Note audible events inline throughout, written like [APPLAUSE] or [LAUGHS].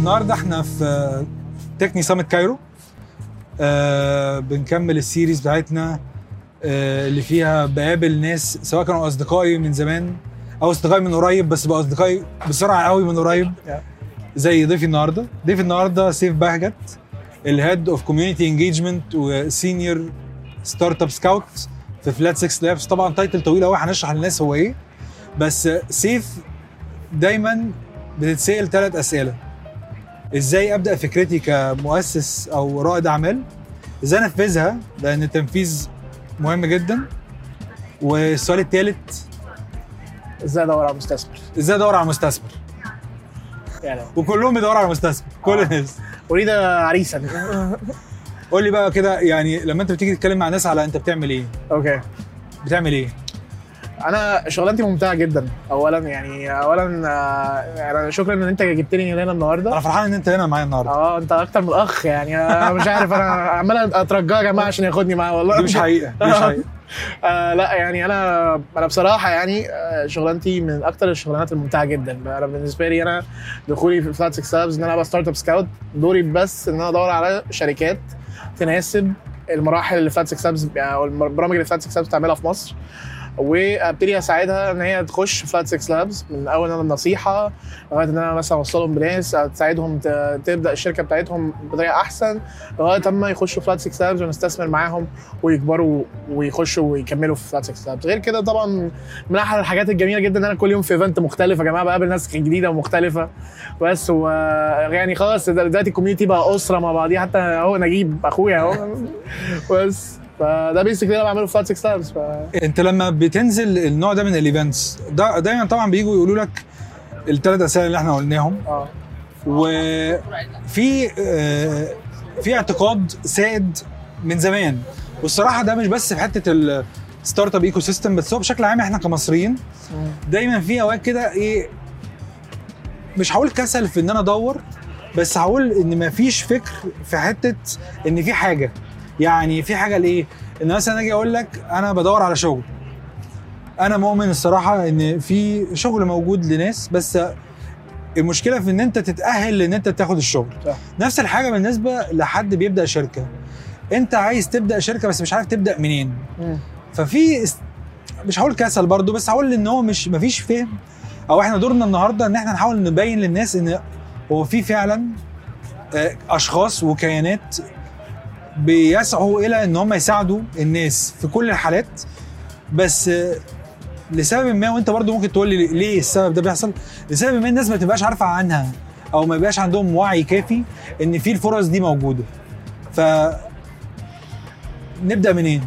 النهارده إحنا في Techne Summit Cairo. آه بنكمل ال series بتاعتنا آه اللي فيها بقابل ناس سواء كانوا أصدقائي من زمان أو أصدقائي من قريب بس بقى أصدقائي بسرعة قوي من قريب. زي ضيفي النهارده. ضيفي النهارده سيف بهجت ال head of community engagement و senior startup scout في Flat 6 Labs طبعا title طويل قوي هنشرح للناس هو إيه. بس سيف دايما بتتسأل ثلاث أسئلة. إزاي أبدأ فكرتي كمؤسس أو رائد أعمال؟ إزاي أنفذها؟ لأن التنفيذ مهم جدا. والسؤال الثالث إزاي أدور على مستثمر؟ إزاي أدور على مستثمر؟ يعني. وكلهم بيدوروا على مستثمر كل آه. الناس. اريد عريسا. قول لي بقى كده يعني لما أنت بتيجي تتكلم مع ناس على أنت بتعمل إيه؟ أوكي. بتعمل إيه؟ أنا شغلانتي ممتعة جدا. اولا يعني اولا آه، أنا شكرا إن أنت جبتني هنا النهارده. أنا فرحان إن أنت هنا معايا النهارده. آه أنت أكتر من اخ يعني. أنا مش عارف أنا عمال أترجاه يا جماعة عشان ياخدني معاه والله. دي مش حقيقة دي مش حقيقة. [LAUGHS] آه لا يعني أنا أنا بصراحة يعني آه، شغلانتي من أكتر الشغلانات الممتعة جدا. أنا بالنسبة لي أنا دخولي في Flat 6 Labs إن أنا أبقى startup scout دوري بس إن أنا أدور على شركات تناسب المراحل اللي Flat 6 Labs أو البرامج اللي Flat 6 Labs بتعملها في مصر. وابتدي اساعدها ان هي تخش Flat 6 Labs من اول أنا النصيحة لغاية إن أنا مثلا أوصلهم بناس تساعدهم تبدأ الشركة بتاعتهم بطريقة أحسن لغاية أما يخشوا Flat 6 Labs ونستثمر معاهم ويكبروا ويخشوا ويكملوا في Flat 6 Labs غير كده طبعا من احد الحاجات الجميلة جدا إن أنا كل يوم في event مختلف يا جماعة بقابل ناس جديدة ومختلفة. بس و يعني خلاص دلوقتي ال community بقى أسرة مع بعضيها. حتى أهو نجيب أخويا أهو. [LAUGHS] بس فده basically أنا بعمله في Flat6Labs ف... أنت لما بتنزل النوع ده من ال events ده دايما طبعا بييجوا يقولوا لك الثلاث أسئلة اللي إحنا قلناهم. آه. وفي آه، في اعتقاد سائد من زمان. والصراحة ده مش بس في حتة ال startup ecosystem بس هو بشكل عام إحنا كمصريين دايما في أوقات كده إيه مش هقول كسل في إن أنا أدور بس هقول إن مفيش فكر في حتة إن في حاجة. يعني في حاجة لإيه؟ إن مثلا أجي أقول لك أنا بدور على شغل. أنا مؤمن الصراحة إن في شغل موجود لناس بس المشكلة في إن أنت تتأهل إن أنت تاخد الشغل. صح. نفس الحاجة بالنسبة لحد بيبدأ شركة. أنت عايز تبدأ شركة بس مش عارف تبدأ منين. مم. ففي است- مش هقول كسل برضو بس هقول إن هو مش مفيش فهم. أو إحنا دورنا النهارده إن إحنا نحاول نبين للناس إن هو في فعلا آه، أشخاص وكيانات بيسعوا إلى إن هم يساعدوا الناس في كل الحالات. بس لسبب ما وأنت برضو ممكن تقول لي ليه السبب ده بيحصل؟ لسبب ما الناس ما تبقاش عارفة عنها أو ما يبقاش عندهم وعي كافي إن في الفرص دي موجودة. ف نبدأ منين؟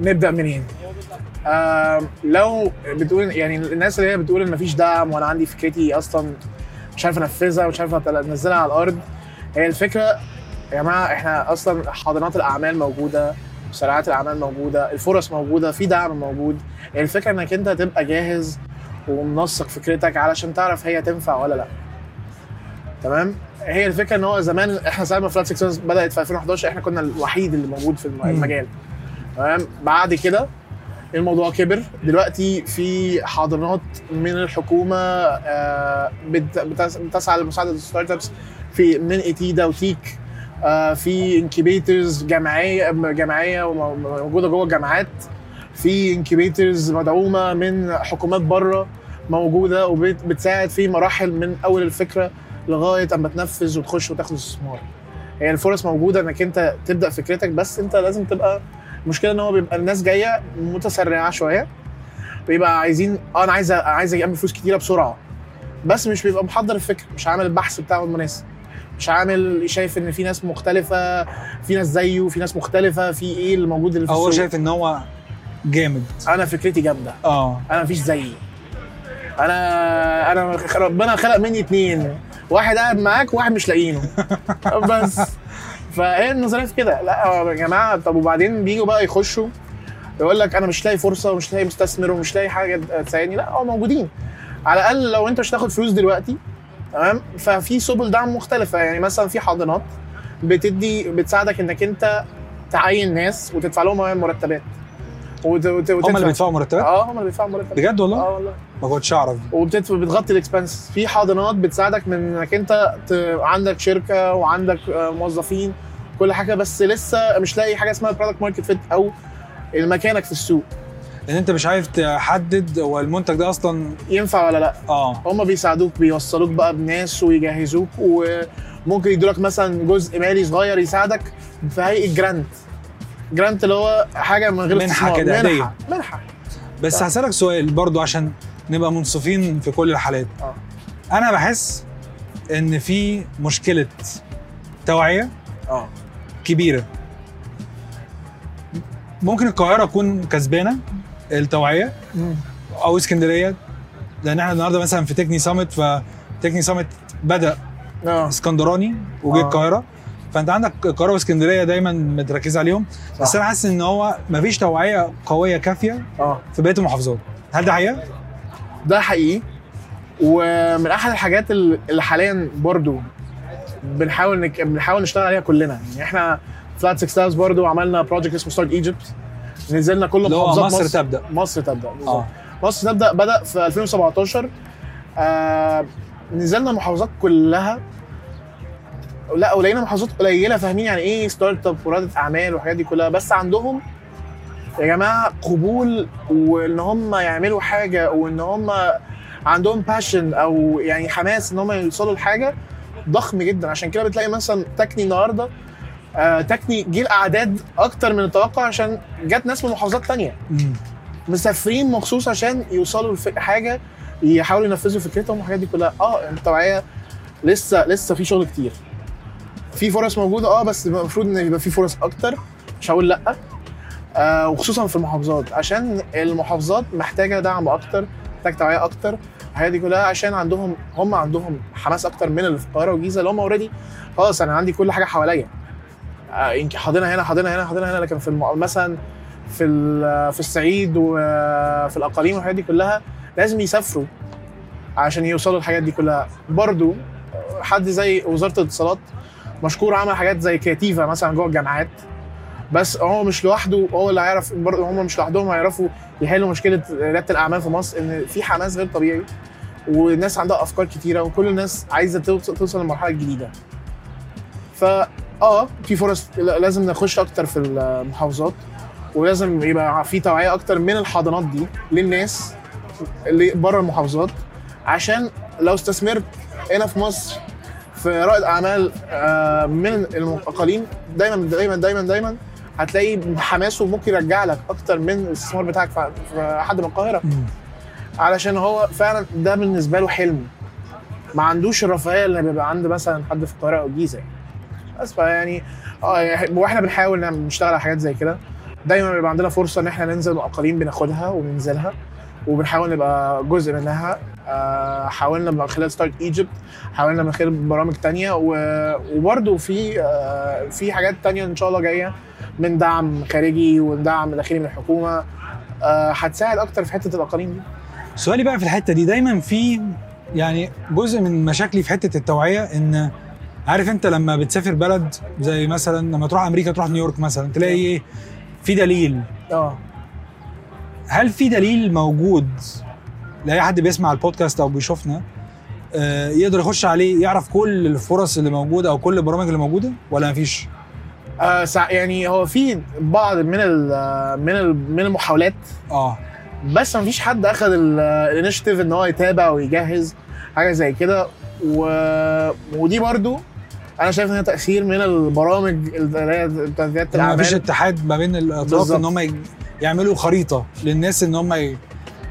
نبدأ منين؟ آه لو بتقول يعني الناس اللي هي بتقول إن مفيش دعم وأنا عندي فكرتي أصلا مش عارف أنفذها ومش عارف انزلها على الأرض هي الفكرة يا جماعة إحنا أصلا حاضنات الأعمال موجودة مسارعات الأعمال موجودة الفرص موجودة في دعم موجود. الفكرة إنك أنت تبقى جاهز ومنسق فكرتك علشان تعرف هي تنفع ولا لأ. تمام؟ هي الفكرة إن هو زمان إحنا ساعة ما Flat6 بدأت في 2011 إحنا كنا الوحيد اللي موجود في. المجال. تمام؟ بعد كده الموضوع كبر. دلوقتي في حاضنات من الحكومة آه، بت- بتس- بتسعى لمساعدة ال startups في من ITIDA و TIEC. في incubators جمعيه جمعيه موجودة جوه الجامعات. في incubators مدعومة من حكومات بره موجودة وبتساعد في مراحل من أول الفكرة لغاية أما تنفذ وتخش وتاخد استثمار. هي الفرص موجودة إنك أنت تبدأ فكرتك بس أنت لازم تبقى المشكلة إن هو بيبقى الناس جاية متسرعة شوية. بيبقى عايزين آه أنا عايز عايز اعمل فلوس كتيرة بسرعة. بس مش بيبقى محضر الفكرة مش عامل البحث بتاعه المناسب. مش عامل شايف إن في ناس مختلفة في ناس زيه في ناس مختلفة في إيه اللي موجود اللي في هو شايف إن هو جامد. أنا فكرتي جامدة. آه. أنا مفيش زيي. أنا أنا ربنا خلق مني اتنين. واحد قاعد معاك وواحد مش لاقينه [LAUGHS] بس. فايه النظرية في كده. لا يا جماعة طب وبعدين بيجوا بقى يخشوا يقول لك أنا مش لاقي فرصة ومش لاقي مستثمر ومش لاقي حاجة تساعدني. لا هو موجودين. على الأقل لو أنت مش هتاخد فلوس دلوقتي تمام؟ ففي سبل دعم مختلفة. يعني مثلا في حاضنات بتدي بتساعدك إنك أنت تعين ناس وتدفع لهم مرتبات. وت... وت... هم اللي بيدفعوا مرتبات؟ آه هم اللي بيدفعوا مرتب بجد والله؟ آه والله. ما كنتش أعرف. وبتغطي ال expenses. في حاضنات بتساعدك من إنك أنت ت... عندك شركة وعندك آه، موظفين كل حاجة بس لسه مش لاقي حاجة اسمها product market fit أو مكانك في السوق. إن أنت مش عارف تحدد هو المنتج ده أصلا ينفع ولا لأ؟ آه. هم بيساعدوك بيوصلوك بقى بناس ويجهزوك وممكن يدولك مثلا جزء مالي صغير يساعدك في هيئة جرانت جرانت اللي هو حاجة من غير منحة استثمار. كده، منحة. منحة. بس آه. هسألك سؤال برضو عشان نبقى منصفين في كل الحالات. آه. أنا بحس إن في مشكلة توعية آه. كبيرة. ممكن القاهرة تكون كسبانة؟ التوعية أو اسكندرية لأن إحنا النهارده مثلا في تكني سامت فتكني سامت بدأ آه. اسكندراني وجه آه. القاهرة. فأنت عندك القاهرة واسكندرية دايما متركز عليهم. بس صح. أنا حاسس إن هو مفيش توعية قوية كافية آه. في بقية المحافظات. هل ده حقيقة؟ ده حقيقي. ومن أحد الحاجات اللي اللي حاليا برضو بنحاول نك... بنحاول نشتغل عليها كلنا. يعني إحنا Flat6 برضو عملنا project اسمه Start Egypt نزلنا كل محافظات مصر تبدأ. مصر تبدأ. آه. مصر تبدأ بدأ في 2017 آه نزلنا المحافظات كلها. لا ولقينا محافظات قليلة فاهمين يعني إيه startup ورياده أعمال والحاجات دي كلها. بس عندهم يا جماعة قبول وإن هم يعملوا حاجة وإن هم عندهم passion أو يعني حماس إن هم يوصلوا لحاجة ضخم جدا. عشان كده بتلاقي مثلا Techne النهارده آه Techne جه الاعداد أكتر من التوقع عشان جت ناس من محافظات تانية. مسافرين مخصوص عشان يوصلوا لحاجه يحاولوا ينفذوا فكرتهم والحاجات دي كلها. آه التوعيه لسه لسه في شغل كتير. في فرص موجودة. آه بس المفروض إن يبقى في فرص أكتر. مش هقول لأ. آه وخصوصا في المحافظات. عشان المحافظات محتاجة دعم أكتر محتاج توعية أكتر. الحاجات دي كلها عشان عندهم هم عندهم حماس أكتر من اللي في القاهرة والجيزة اللي هم اوريدي خلاص أنا عندي كل حاجة حواليا. آه حاضنها هنا حاضنها هنا حاضنها هنا لكن في. مثلا في في الصعيد وفي الأقاليم والحاجات دي كلها لازم يسافروا عشان يوصلوا الحاجات دي كلها برضو حد زي وزارة الاتصالات مشكور عمل حاجات زي كرياتيفا مثلا جوه الجامعات بس هو مش لوحده هو اللي هيعرف هم مش لوحدهم هيعرفوا يحلوا مشكلة ريادة الأعمال في مصر إن في حماس غير طبيعي والناس عندها أفكار كتيرة وكل الناس عايزة توصل للمرحلة الجديدة فا آه في فرص لازم نخش أكتر في المحافظات ولازم يبقى في توعية أكتر من الحاضنات دي للناس اللي بره المحافظات عشان لو استثمرت هنا في مصر في رائد أعمال آه، من الاقاليم دايما دايما دايما دايما هتلاقي حماسه ممكن يرجع لك أكتر من الاستثمار بتاعك في حد من القاهرة. علشان هو فعلا ده بالنسبة له حلم ما عندوش الرفاهية اللي بيبقى عند مثلا حد في القاهرة أو الجيزة يعني. بس فيعني آه يعني وإحنا بنحاول نعمل- على حاجات زي كده. دايما بيبقى عندنا فرصة إن إحنا ننزل الاقاليم بناخدها وبننزلها وبنحاول نبقى جزء منها. آه، حاولنا من خلال Start Egypt حاولنا من خلال برامج تانية و- وبرضه في آه، في حاجات تانية إن شاء الله جاية من دعم خارجي ودعم داخلي من الحكومة. آه، هتساعد أكتر في حتة الأقاليم دي. سؤالي بقى في الحتة دي دايما في يعني جزء من مشاكلي في حتة التوعية إن عارف انت لما بتسافر بلد زي مثلا لما تروح أمريكا تروح نيويورك مثلا تلاقي إيه في دليل. آه. هل في دليل موجود لأي حد بيسمع البودكاست أو بيشوفنا آه، يقدر يخش عليه يعرف كل الفرص اللي موجودة أو كل البرامج اللي موجودة ولا مفيش؟ آه يعني هو في بعض من ال من ال من المحاولات. آه. بس ما فيش حد اخذ ال initiative إن هو يتابع ويجهز حاجة زي كده و... ودي برضو أنا شايف ان هي تاثير من البرامج بتاعت رياده ما فيش الأعمال اتحاد ما بين الأطراف. إن هم يعملوا خريطة للناس إن هم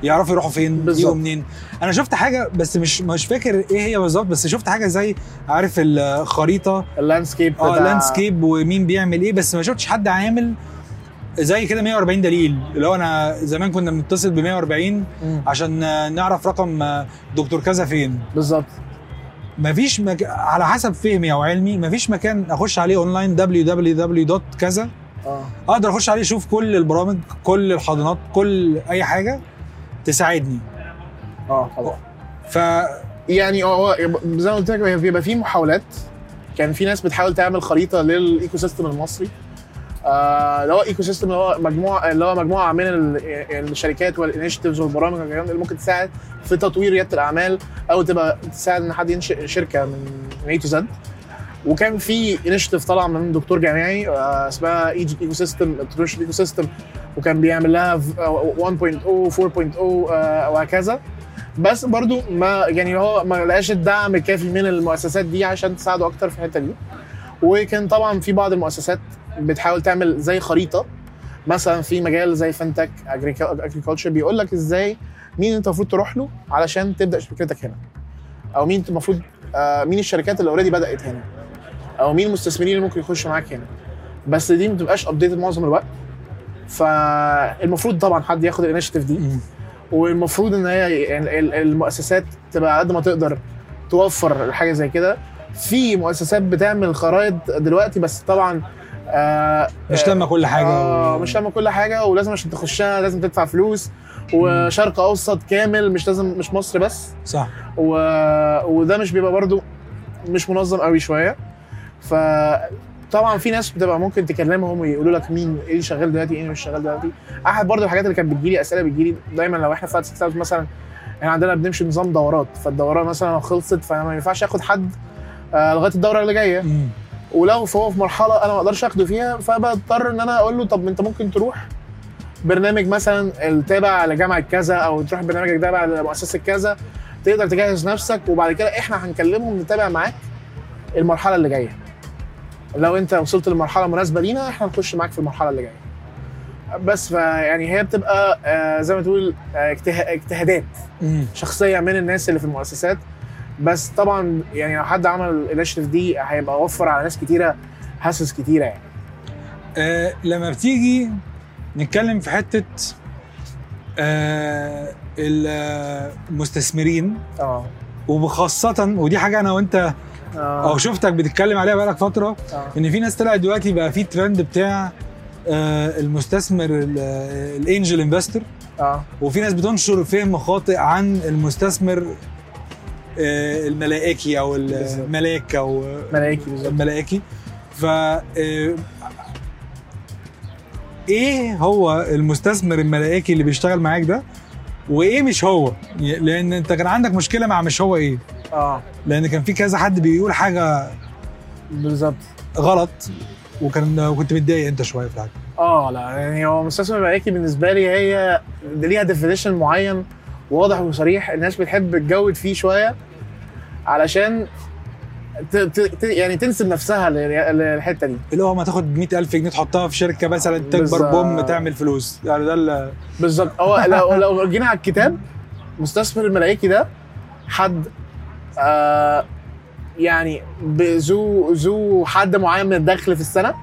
يعرفوا يروحوا فين. يجوا منين أنا شفت حاجة بس مش مش فاكر إيه هي بالظبط بس شفت حاجة زي عارف الخريطة ال landscape آه بتاع- landscape ومين بيعمل إيه بس ما شفتش حد عامل زي كده 140 دليل اللي هو أنا زمان كنا بنتصل ب 140 مم. عشان نعرف رقم دكتور كذا فين بالظبط مفيش مك... على حسب فهمي أو علمي مفيش مكان أخش عليه اونلاين www. كذا آه. أقدر أخش عليه أشوف كل البرامج كل الحاضنات كل أي حاجة تساعدني. آه طبعا. ف يعني هو زي ما قلت لك بيبقى في محاولات. كان في ناس بتحاول تعمل خريطة لل ecosystem المصري. آه، اللي هو ecosystem اللي هو مجموعة اللي هو مجموعة من ال- الشركات وال initiatives والبرامج والكلام اللي ممكن تساعد في تطوير ريادة الأعمال أو تبقى تساعد إن حد ينشئ شركة من A to Z وكان في initiative طالع من دكتور جامعي آه، اسمها ecosystem international ecosystem وكان بيعمل لها ف- 1.0 4.0 آه، وهكذا. بس برضو ما يعني هو ما لقاش الدعم الكافي من المؤسسات دي عشان تساعده أكتر في الحتة دي. وكان طبعا في بعض المؤسسات بتحاول تعمل زي خريطة. مثلا في مجال زي fintech agriculture بيقول لك إزاي مين أنت المفروض تروح له علشان تبدأ شركتك هنا. أو مين أنت المفروض آه، مين الشركات اللي already بدأت هنا. أو مين المستثمرين اللي ممكن يخشوا معاك هنا. بس دي ما بتبقاش updated معظم الوقت. فالمفروض طبعا حد ياخد الانشيتيف دي. والمفروض إن هي يعني ال- المؤسسات تبقى قد ما تقدر توفر حاجة زي كده. في مؤسسات بتعمل خرائط دلوقتي بس طبعا آه مش لما كل حاجة آه مش لما كل حاجة ولازم عشان تخشها لازم تدفع فلوس وشرق أوسط كامل مش لازم مش مصر بس. صح. و... وده مش بيبقى برضو مش منظم قوي شوية. ف طبعا في ناس بتبقى ممكن تكلمهم ويقولوا لك مين إيه اللي شغال دلوقتي إيه اللي مش شغال دلوقتي. أحد برضو الحاجات اللي كانت بتجيلي أسئلة بتجيلي دايما لو إحنا في هاوس مثلا إحنا عندنا بنمشي نظام دورات. فالدورات مثلا لو خلصت فما ينفعش أخد حد آه لغاية الدورة اللي جاية. ولو فهو في مرحلة أنا ما أقدرش أخده فيها فبضطر إن أنا أقول له طب أنت ممكن تروح برنامج مثلا التابع لجامعة كذا أو تروح برنامج التابع لمؤسسه كذا تقدر تجهز نفسك وبعد كده إحنا هنكلمهم نتابع معاك المرحلة اللي جاية. لو أنت وصلت للمرحله المناسبه لينا إحنا نخش معاك في المرحلة اللي جاية. بس فيعني هي بتبقى آه، زي ما تقول آه، اجته- اجتهادات. شخصية من الناس اللي في المؤسسات. بس طبعا يعني لو حد عمل الانشيتيف دي هيبقى وفر على ناس كتيرة حاسس كتيرة يعني. آه لما بتيجي نتكلم في حتة آه المستثمرين آه. وبخاصة ودي حاجة أنا وأنت آه. أو شفتك بتتكلم عليها بقالك فترة آه. إن في ناس طلعت دلوقتي بقى في ترند بتاع آه المستثمر الانجل انفستور آه. وفي ناس بتنشر فهم خاطئ عن المستثمر آه الملائكي أو بالظبط. الملاك أو ملايكي بالظبط. الملائكي. ف آه، إيه هو المستثمر الملائكي اللي بيشتغل معاك ده؟ وإيه مش هو؟ لأن أنت كان عندك مشكلة مع مش هو إيه؟ آه. لأن كان في كذا حد بيقول حاجة بالظبط. غلط وكان وكنت متضايق أنت شوية في الحاجة. آه لا يعني هو مستثمر ملائكي بالنسبة لي هي ليها ديفينيشن معين واضح وصريح. الناس بتحب تجود فيه شوية. علشان ت... ت... ت... يعني تنسب نفسها لل- للحتة دي. اللي هو ما تاخد 100000 جنيه تحطها في شركة مثلا تكبر. بوم تعمل فلوس. يعني ده ال- بالظبط. هو [LAUGHS] لو لو جينا على الكتاب مستثمر الملائكي ده حد آه يعني ذو ذو حد معين من الدخل في السنة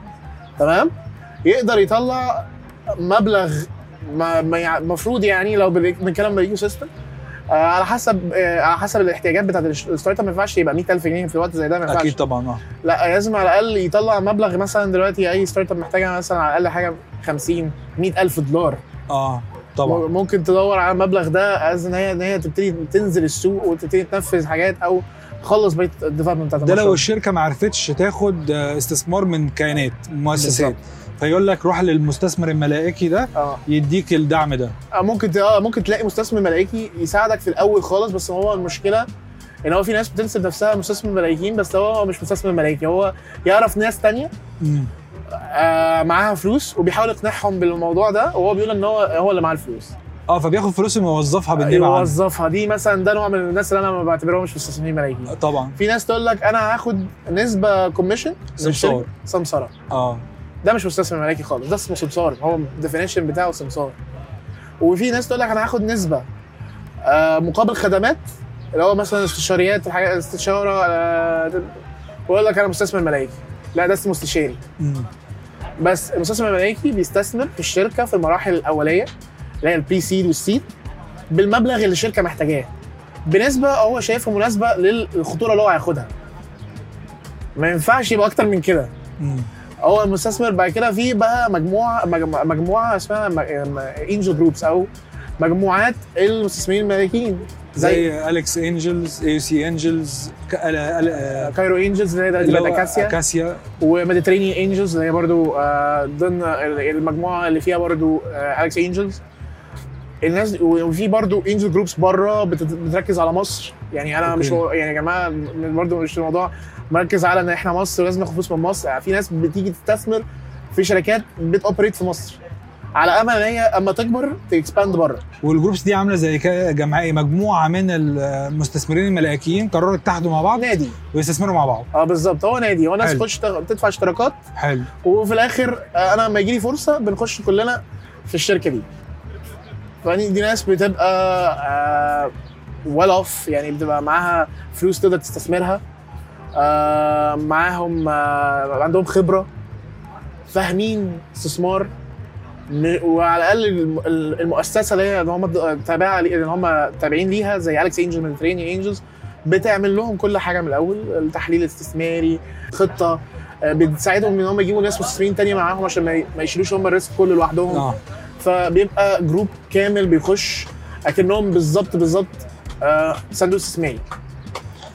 تمام؟ يقدر يطلع مبلغ المفروض يعني لو بنتكلم بال ecosystem آه على حسب آه على حسب الاحتياجات بتاعت ال startup ما ينفعش يبقى 100000 جنيه في الوقت زي ده ما ينفعش. أكيد طبعا آه. لا لازم على الأقل يطلع مبلغ مثلا دلوقتي أي startup محتاجه مثلا على الأقل حاجة 50 100000 دولار. آه طبعا. ممكن تدور على المبلغ ده as إن هي إن هي تبتدي تنزل السوق وتبتدي تنفذ حاجات أو تخلص بقية ال development بتاعت ده لو. الشركة ما عرفتش تاخد آه، استثمار من كيانات مؤسسات. بالظبط. فيقول لك روح للمستثمر الملائكي ده آه. يديك الدعم ده. آه، ممكن آه ممكن تلاقي مستثمر ملائكي يساعدك في الأول خالص بس هو المشكلة إن هو في ناس بتنسب نفسها مستثمر ملايكين بس هو مش مستثمر ملايكي هو يعرف ناس تانية. آه معاها فلوس وبيحاول يقنعهم بالموضوع ده وهو بيقول إن هو هو اللي معاه الفلوس. آه فبياخد فلوسهم ويوظفها بالنيابه عنه. يوظفها دي مثلا ده نوع من الناس اللي أنا ما بعتبرهمش مستثمرين ملايكين طبعا. في ناس تقول لك أنا هاخد نسبة commission سمسار. سمسره آه. ده مش مستثمر ملاكي خالص ده اسمه سمسار هو ال definition بتاعه سمسار. وفي ناس تقول لك أنا هاخد نسبة آه مقابل خدمات اللي هو مثلا استشاريات الحاجات استشارة آه ويقول لك أنا مستثمر ملاكي. لا ده اسمه استشاري. بس المستثمر الملاكي بيستثمر في الشركة في المراحل الأولية اللي هي البري سيد والسيد بالمبلغ اللي الشركة محتاجاه. بنسبة هو شايفها مناسبة للخطورة اللي هو هياخدها. ما ينفعش يبقى أكتر من كده. هو المستثمر بعد كده في بقى مجموعه مجموعه, اسمها angel groups أو مجموعات المستثمرين المالكيين زي زي اليكس انجلز اي سي انجلز كايرو انجلز اللي هي دلوقتي اكاسيا اكاسيا وميديترينيان انجلز اللي هي برضو آه، ضمن المجموعة اللي فيها برضو اليكس انجلز الناس وفي برضو angel groups بره بتركز على مصر. يعني أنا. مش يعني يا جماعة برضو مش الموضوع مركز على إن إحنا مصر لازم ناخد فلوس من مصر. يعني في ناس بتيجي تستثمر في شركات بت operate في مصر. على أمل إن هي أما تكبر ت expand بره. والجروبس دي عاملة زي جمعيه مجموعة من المستثمرين الملائكيين قرروا يتحدوا مع بعض نادي. ويستثمروا مع بعض. آه بالظبط. هو نادي. هو ناس. تخش تدفع اشتراكات. حلو. وفي الآخر آه، أنا لما يجي لي فرصة بنخش كلنا في الشركة دي. فدي دي ناس بتبقى well off يعني بتبقى معاها فلوس تقدر تستثمرها. آه، معاهم آه، عندهم خبرة فاهمين استثمار وعلى الأقل الم- ال- المؤسسة اللي هي هم تابعة لي- اللي هم تابعين ليها زي اليكس انجل ميديترينيان انجلز بتعمل لهم كل حاجة من الأول التحليل الاستثماري خطة آه، بتساعدهم إن هم يجيبوا ناس مستثمرين تانية معاهم عشان ما يشيلوش هم ال risk كله لوحدهم. فبيبقى group كامل بيخش أكنهم بالظبط بالظبط آه، صندوق استثماري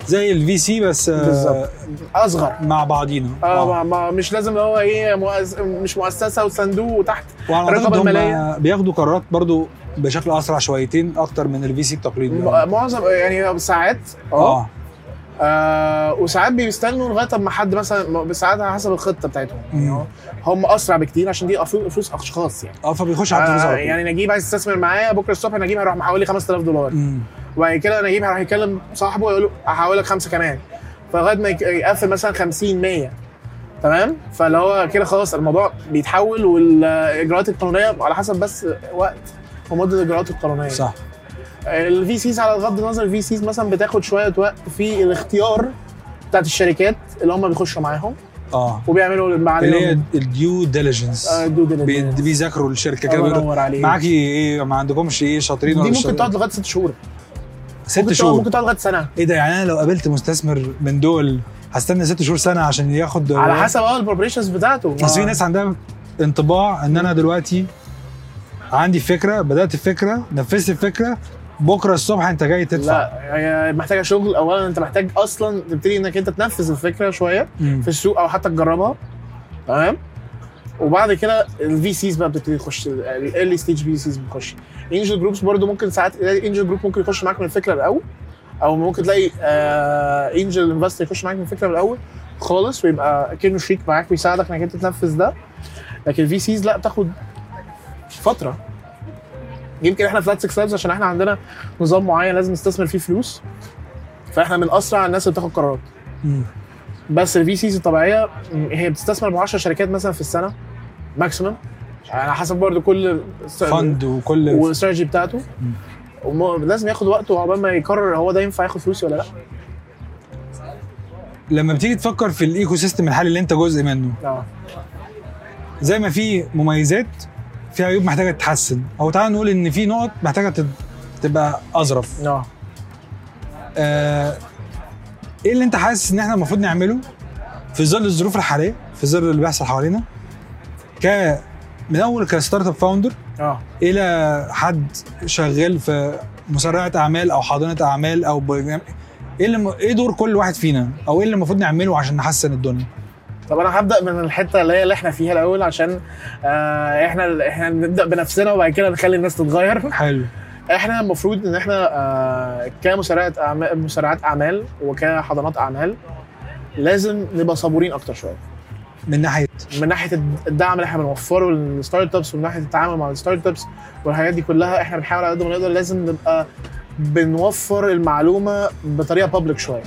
زي ال VC بس آه، بالظبط. أصغر. مع بعضينا. آه ما مش لازم هو إيه مؤس... مش مؤسسة وصندوق وتحت. هم المالية. بياخدوا قرارات برضو بشكل أسرع شويتين أكتر من ال VC التقليدي. م- معظم يعني ساعات آه آه. آه، وساعات بيستنوا لغاية أما حد مثلا ساعات على حسب الخطة بتاعتهم. يعني. هم أسرع بكتير عشان دي فلوس أشخاص يعني. آه فبيخش على الفلوس آه يعني نجيب عايز يستثمر معايا بكرة الصبح نجيب هيروح محولي 5000 دولار. وبعد كده نجيب هيروح يكلم صاحبه ويقول له هحول لك خمسة كمان. فلغاية ما يقفل مثلا 50 100 تمام؟ فاللي هو كده خلاص الموضوع بيتحول والاجراءات القانونية على حسب بس وقت ومدة الإجراءات القانونية. صح. ال VCs على غض النظر ال VCs مثلا بتاخد شوية وقت في الاختيار بتاعت الشركات اللي هم بيخشوا معاهم آه. وبيعملوا اللي هي الديو ديليجنس دو diligence. بيذاكروا الشركة كده بيقولوا معاكي إيه ما عندكمش إيه شاطرين دي ولا مش ممكن؟ تقعد لغاية ست شهور. ست شهور؟ ممكن تقعد لغاية سنة. إيه ده يعني أنا لو قابلت مستثمر من دول هستنى ست شهور سنة عشان ياخد على حسب آه ال preparations بتاعته. أصل في ناس عندها انطباع إن أنا دلوقتي عندي فكرة بدأت الفكرة نفذت الفكرة بكرة الصبح انت جاي تدفع. لا هي محتاجة شغل. اولا أنت محتاج أصلا تبتدي إنك أنت تنفذ الفكرة شوية مم. في السوق أو حتى تجربها. تمام؟ وبعد كده ال VCs بقى بتبتدي تخش ال early stage VCs بتخش. angel groups برضو ممكن ساعات angel group ممكن يخش معاك من الفكرة الأول. أو ممكن تلاقي angel investor يخش معاك من الفكرة الأول خالص ويبقى كانه شريك معاك ويساعدك إنك أنت تنفذ ده. لكن ال VCs لا بتاخد فترة. يمكن إحنا Flat6Labs عشان إحنا عندنا نظام معين لازم نستثمر فيه فلوس. فاحنا من اسرع الناس اللي بتاخد قرارات. بس ال VCs الطبيعية هي بتستثمر ب 10 شركات مثلا في السنة maximum على حسب برضو كل fund وكل والاستراتيجي بتاعته. لازم ياخد وقته عقبال ما يقرر هو ده ينفع ياخد فلوسي ولا لأ. لما بتيجي تفكر في ال ecosystem الحالي اللي انت جزء منه آه. زي ما في مميزات في عيوب محتاجة تتحسن. أو تعال نقول إن في نقط محتاجة تبقى أظرف. آه. آه إيه اللي أنت حاسس إن إحنا المفروض نعمله في ظل الظروف الحالية في ظل اللي بيحصل حوالينا؟ ك من أول ك startup founder آه. إلى حد شغال في مسرعه أعمال أو حاضنة أعمال أو برنامج إيه اللي م... إيه دور كل واحد فينا؟ أو إيه اللي المفروض نعمله عشان نحسن الدنيا؟ طب أنا هبدأ من الحتة اللي هي اللي إحنا فيها الأول عشان آه إحنا إحنا نبدأ بنفسنا وبعد كده نخلي الناس تتغير. حلو. إحنا المفروض إن إحنا آه كمسرعات أعمال مسرعات أعمال وكحضانات أعمال لازم نبقى صبورين أكتر شوية. من ناحية؟ من ناحية الدعم اللي إحنا بنوفره لل startups ومن ناحية التعامل مع ال startups والحاجات دي كلها إحنا بنحاول على قد ما نقدر لازم نبقى بنوفر المعلومة بطريقة public شوية.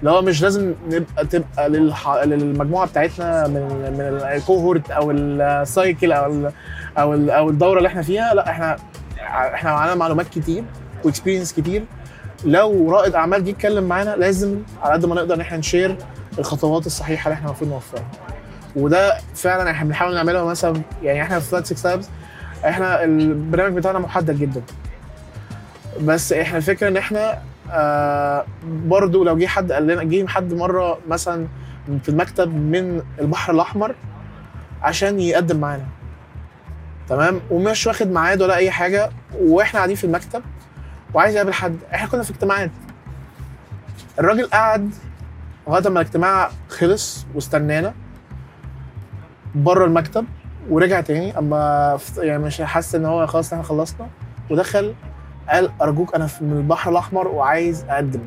اللي هو مش لازم نبقى تبقى للح... للمجموعة بتاعتنا من من ال cohort أو ال cycle أو ال... أو ال... أو الدورة اللي إحنا فيها. لا إحنا إحنا معانا معلومات كتير و experience كتير. لو رائد أعمال جه يتكلم معانا لازم على قد ما نقدر إن إحنا نشير الخطوات الصحيحة اللي إحنا المفروض نوفرها. وده فعلا إحنا بنحاول نعملها مثلا يعني إحنا في فلات 6 لابس إحنا البرنامج بتاعنا محدد جدا. بس إحنا الفكرة إن إحنا آه برضو لو جه حد قال لنا جه حد مرة مثلا في المكتب من البحر الأحمر عشان يقدم معانا. تمام؟ ومش واخد ميعاد ولا أي حاجة وإحنا قاعدين في المكتب وعايز يقابل حد. إحنا كنا في اجتماعات. الراجل قعد لغايه ما الاجتماع خلص واستنانا بره المكتب ورجع تاني أما يعني مش حاسس إن هو خلاص إحنا خلصنا ودخل قال أرجوك أنا من البحر الأحمر وعايز أقدم.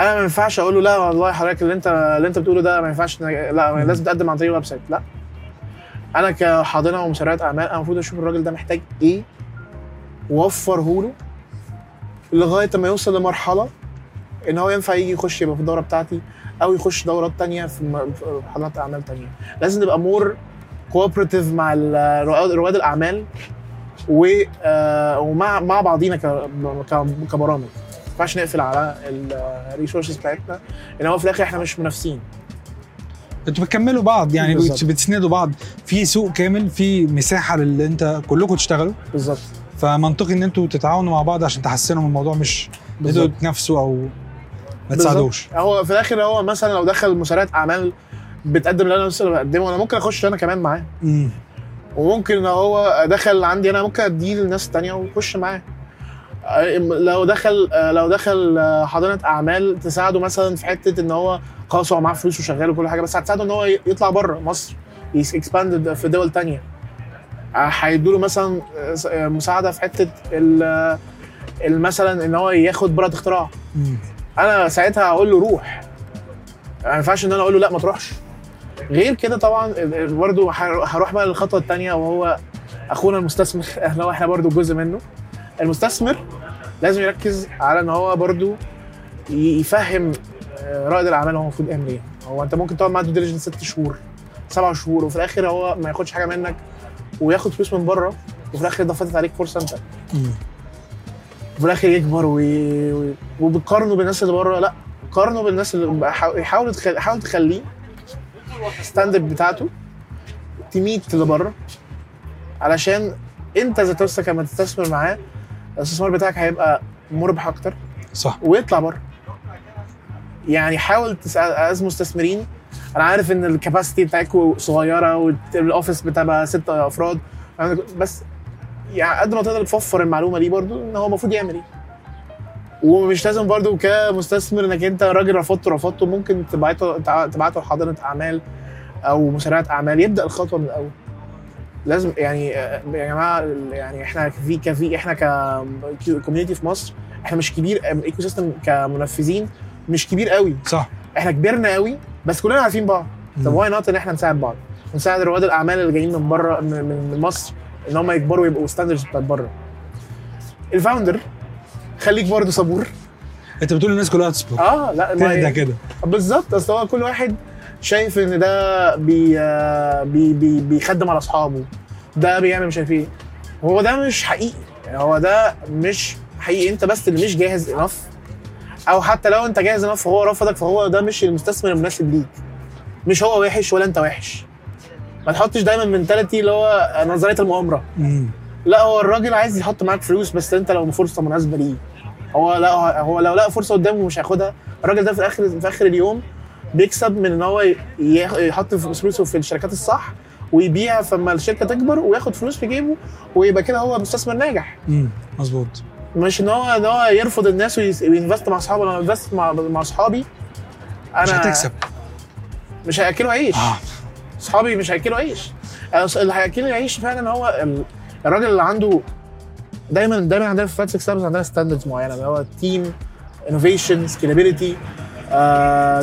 أنا ما ينفعش أقول له لا والله حضرتك اللي انت اللي أنت بتقوله ده ما ينفعش لا. لازم تقدم عن طريق ال website. لا. أنا كحاضنة ومسرعات أعمال أنا المفروض أشوف الراجل ده محتاج إيه واوفره له لغاية ما يوصل لمرحلة إن هو ينفع يجي يخش يبقى في الدورة بتاعتي أو يخش دورات تانية في حضانات أعمال تانية. لازم نبقى more cooperative مع رواد الأعمال ومع مع بعضينا كبرامج. ما ينفعش نقفل على ال resources بتاعتنا. إن هو في الآخر إحنا مش منافسين. أنتوا بتكملوا بعض يعني بالظبط. بت- بتسندوا بعض. في سوق كامل في مساحة للي انت كلكم تشتغلوا. بالظبط. فمنطقي إن أنتوا تتعاونوا مع بعض عشان تحسنوا من الموضوع مش أنتوا. تنافسوا أو ما. تساعدوش. هو في الآخر هو مثلا لو دخل مسابقات أعمال بتقدم اللي أنا لسه بقدمه أنا ممكن أخش أنا كمان معاه. وممكن لو هو دخل عندي أنا ممكن أديه للناس التانية ويخش معاه. لو دخل لو دخل حاضنه أعمال تساعده مثلا في حتة إن هو خلاص هو معاه فلوس وشغال وكل حاجة بس هتساعده إن هو يطلع بره مصر يكسباند في دول تانية. هيدوا له مثلا مساعدة في حتة مثلا إن هو ياخد براءه اختراع. أنا ساعتها هقول له روح. ما ينفعش إن أنا أقول له لا ما تروحش. غير كده طبعا برضو هر- هروح بقى للخطوة الثانية وهو أخونا المستثمر. هو [LAUGHS] إحنا برضو جزء منه. المستثمر لازم يركز على إن هو برضو يفهم آه، رائد الأعمال هو المفروض يعمل إيه. هو أنت ممكن تقعد معاه due diligence ست شهور سبع شهور وفي الآخر هو ما ياخدش حاجة منك وياخد فلوس من بره وفي الآخر ده فاتت عليك فرصة أنت. وفي الآخر يكبر وي... وبتقارنه بالناس اللي بره. لأ قارنه بالناس اللي حاول حاول تخليه standard بتاعته ت meet اللي بره علشان انت ذات نفسك لما تستثمر معاه الاستثمار بتاعك هيبقى مربح أكتر صح. ويطلع بره. يعني حاول تسال as مستثمرين أنا عارف إن ال capacity بتاعتكم صغيرة وال office بتبقى ست أفراد بس يعني قد ما تقدر توفر المعلومة دي برضو إن هو المفروض يعمل إيه. ومش لازم برضو كمستثمر انك انت راجل رفضته رفضته ممكن تبعته تبعته لحاضنه أعمال أو مسرعات أعمال يبدأ الخطوة من الأول. لازم يعني آه، يا جماعة يعني إحنا في كفي إحنا ك community في مصر إحنا مش كبير ecosystem كمنفذين مش كبير قوي. صح. إحنا كبرنا قوي بس كلنا عارفين بعض. طب. why not ان إحنا نساعد بعض؟ نساعد رواد الأعمال اللي جايين من بره من, مصر إن هم يكبروا يبقوا standards بتاعت بره. ال founder خليك برضه صبور. انت بتقول الناس كلها تصبر آه لا تهدى كده. بالظبط أصل هو كل واحد شايف إن ده بي آه، بي بي بيخدم على أصحابه. ده بيعمل مش عارف إيه. هو ده مش حقيقي. يعني هو ده مش حقيقي. أنت بس اللي مش جاهز enough أو حتى لو أنت جاهز enough وهو رفضك فهو ده مش المستثمر المناسب ليك. مش هو وحش ولا أنت وحش. ما تحطش دايما mentality اللي هو نظرية المؤامرة. لا هو الراجل عايز يحط معاك فلوس بس أنت لو فرصه مناسبة ليه. هو لا هو لو لقى فرصة قدامه مش هياخدها. الراجل ده في اخر في آخر اليوم بيكسب من إن هو يحط فلوسه في الشركات الصح ويبيع فما الشركة تكبر وياخد فلوس في جيبه ويبقى كده هو مستثمر ناجح. امم مظبوط. مش إن هو إن هو يرفض الناس وينفست مع أصحابه أنا انفست مع مع أصحابي أنا مش هتكسب. مش هياكلوا عيش. آه. أصحابي مش هياكلوا عيش. اللي هياكلني عيش فعلا هو ال- الراجل اللي عنده دايما دايما عندنا في Flat6Labs عندنا standards معينة اللي هو team innovation scalability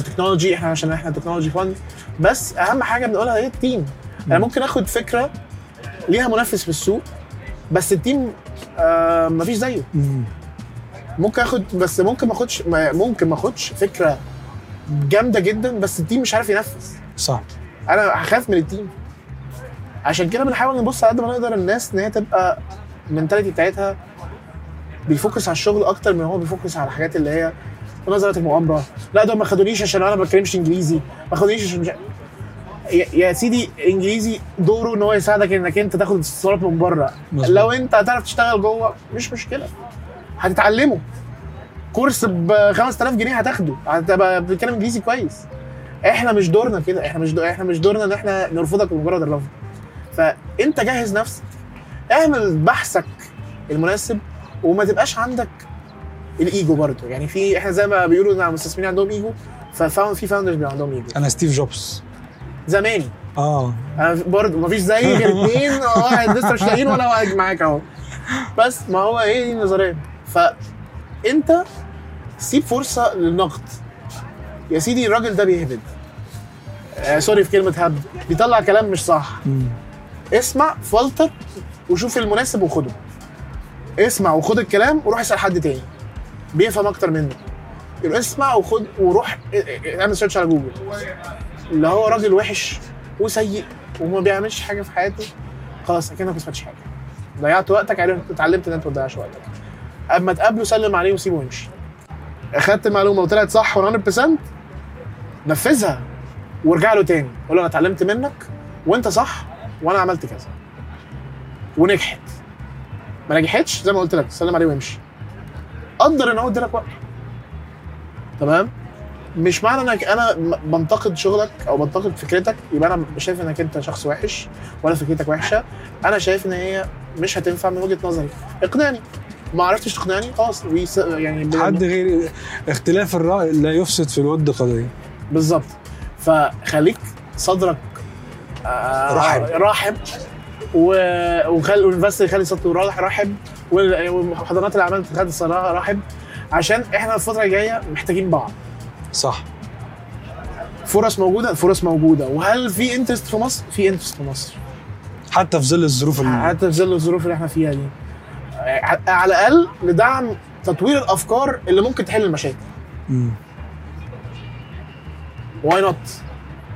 technology إحنا عشان إحنا technology fund بس أهم حاجة بنقولها هي ال team أنا مم. ممكن آخد فكرة ليها منافس في السوق بس ال team آه مفيش زيه. ممكن آخد بس ممكن ما آخدش ممكن ما آخدش فكرة جامدة جدا بس ال team مش عارف ينفذ. صح. أنا هخاف من ال team عشان كده بنحاول نبص على قد ما نقدر الناس إن هي تبقى ال mentality بتاعتها بي focus على الشغل أكتر من هو بي focus على الحاجات اللي هي نظرة المؤامرة. لا دول ما خدونيش عشان أنا ما بتكلمش إنجليزي. ما خدونيش عشان مش... يا, سيدي إنجليزي دوره إن هو يساعدك إنك أنت تاخد استثمارات من بره. مظبوط. لو أنت هتعرف تشتغل جوه مش مشكلة. هتتعلمه. كورس ب 5000 جنيه هتاخده. هتبقى بتتكلم إنجليزي كويس. إحنا مش دورنا كده. إحنا مش دو... إحنا مش دورنا إن إحنا نرفضك بمجرد الرفض. فأنت جهز نفسك. اعمل بحثك المناسب وما تبقاش عندك الايجو برضه. يعني في إحنا زي ما بيقولوا ان المستثمرين عندهم ego ف found في founders بيبقى عندهم ايجو. أنا ستيف جوبز. زماني آه. أنا برضه مفيش زي [LAUGHS] غير اتنين واحد لسه مش لاقيين وأنا واقف معاك اهو. بس ما هو هي دي النظرية. فانت سيب فرصة للنقد. يا سيدي الراجل ده بيهبد. آه sorry في كلمة هبد. بيطلع كلام مش صح. اسمع فلتر وشوف المناسب وخده. اسمع وخد الكلام وروح اسأل حد تاني. بيفهم أكتر منك اسمع وخد وروح اعمل search على جوجل اللي هو راجل وحش وسيء وما بيعملش حاجة في حياته خلاص أكنك ما سمعتش حاجة. ضيعت وقتك عليه اتعلمت إن أنت ما تضيعش وقتك. أما تقابله سلم عليه وسيبه وامشي أخدت المعلومة وطلعت صح 100% نفذها وارجع له تاني. قول له أنا اتعلمت منك وأنت صح وأنا عملت كذا. ونجحت. ما نجحتش زي ما قلت لك سلم عليه وامشي قدر إن هو ادالك وقت. تمام؟ مش معنى إنك أنا بنتقد شغلك أو بنتقد فكرتك يبقى أنا شايف إنك أنت شخص وحش ولا فكرتك وحشة. أنا شايف إن هي مش هتنفع من وجهة نظري. اقنعني. ما عرفتش تقنعني؟ خلاص. ويس- يعني حد غير اختلاف الرأي لا يفسد في الود قضية. بالظبط. فخليك صدرك آه، رحب. رحب و- وخلي والانفستر يخلي صدره راح- رحب وحضانات الاعمال تخلي صدرها رحب عشان إحنا الفترة الجاية محتاجين بعض. صح. فرص موجودة الفرص موجودة. وهل في interest في مصر؟ في interest في مصر. حتى في ظل الظروف ال- حتى في ظل الظروف اللي إحنا فيها دي. على الأقل لدعم تطوير الأفكار اللي ممكن تحل المشاكل. مم. why not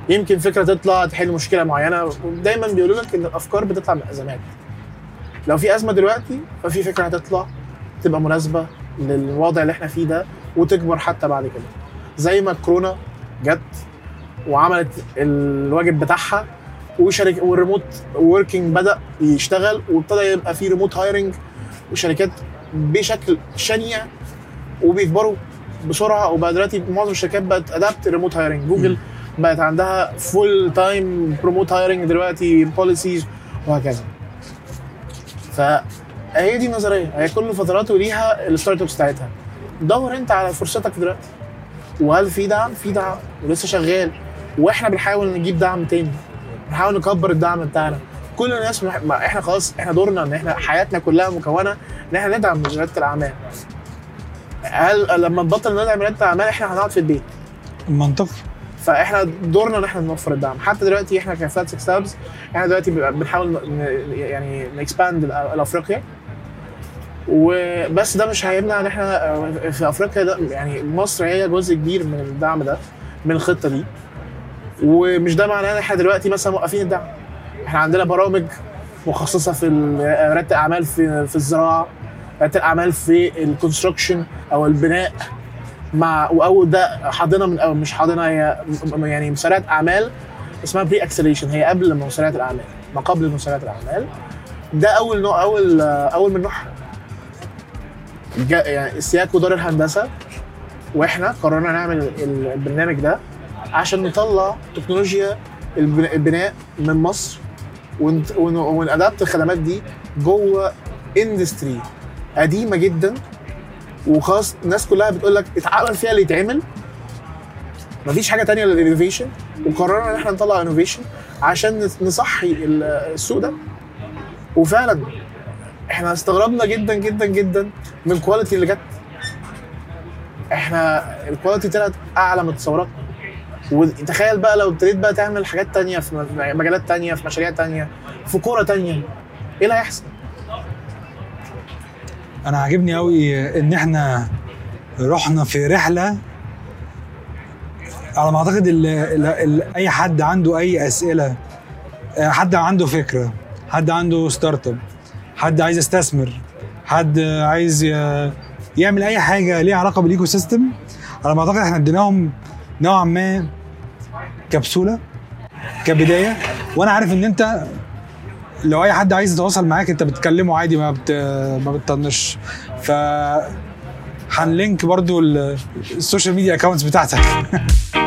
يمكن فكرة تطلع تحل مشكلة معينة. دايما بيقولوا لك إن الأفكار بتطلع من ازمات لو في أزمة دلوقتي ففي فكرة هتطلع تبقى مناسبة للوضع اللي إحنا فيه ده وتكبر حتى بعد كده. زي ما الكورونا جت وعملت الواجب بتاعها وشركة وال remote working بدأ يشتغل وابتدى يبقى في remote hiring وشركات بشكل شنيع وبيكبروا بسرعة. وبقى دلوقتي معظم الشركات بقت adapt remote hiring جوجل بقت عندها full time remote hiring دلوقتي policies وهكذا. فهي دي النظرية. هي كل فترات وليها الستارت ابس بتاعتها. دور انت على فرصتك دلوقتي. وهل في دعم؟ في دعم. ولسه شغال. وإحنا بنحاول نجيب دعم تاني. بنحاول نكبر الدعم بتاعنا. كل الناس مح... ما إحنا خلاص إحنا دورنا ان إحنا حياتنا كلها مكونة ان إحنا ندعم رياده الأعمال. هل لما نبطل ندعم رياده الأعمال إحنا هنقعد في البيت؟ منطقي. فاحنا دورنا ان إحنا نوفر الدعم. حتى دلوقتي إحنا ك Flat6Labs إحنا دلوقتي بنحاول يعني ن expand لافريقيا وبس ده مش هيمنع إن إحنا في أفريقيا ده يعني مصر هي جزء كبير من الدعم ده من الخطة دي. ومش ده معناه إن إحنا دلوقتي مثلا موقفين الدعم. إحنا عندنا برامج مخصصة في رياده الاعمال في في الزراعة رياده الاعمال في ال construction أو البناء. مع أو ده حاضنة من مش حاضنة هي يعني مسارات أعمال اسمها pre-acceleration هي قبل مسارات الأعمال ما قبل مسارات الأعمال. ده أول نوع أول أول من نوعها يعني ال SIAC ودار الهندسة وإحنا قررنا نعمل ال- البرنامج ده عشان نطلع تكنولوجيا البن- البناء من مصر ونت- ون- ون adapt الخدمات دي جوه industry قديمة جدا. وخلاص الناس كلها بتقول لك اتعمل فيها اللي يتعمل. مفيش حاجة تانية لل innovation وقررنا إن إحنا نطلع innovation عشان نصحي ال- السوق ده. وفعلا إحنا استغربنا جدا جدا جدا من ال quality اللي جت. إحنا ال quality طلعت أعلى من تصوراتنا وتخيل بقى لو ابتديت بقى تعمل حاجات تانية في مجالات تانية في مشاريع تانية في كورة تانية. إيه اللي هيحصل؟ أنا عاجبني قوي إن إحنا رحنا في رحلة على ما أعتقد ال ال ال أي حد عنده أي أسئلة آه، حد عنده فكرة حد عنده startup حد عايز يستثمر حد عايز يعمل أي حاجة ليها علاقة بال ecosystem على ما أعتقد إحنا اديناهم نوعا ما كبسولة كبداية. وأنا عارف إن أنت لو أي حد عايز يتواصل معاك أنت بتكلمه عادي ما بت ما بتطنش. ف هنلينك برضو ال- ال- social media accounts بتاعتك. [LAUGHS]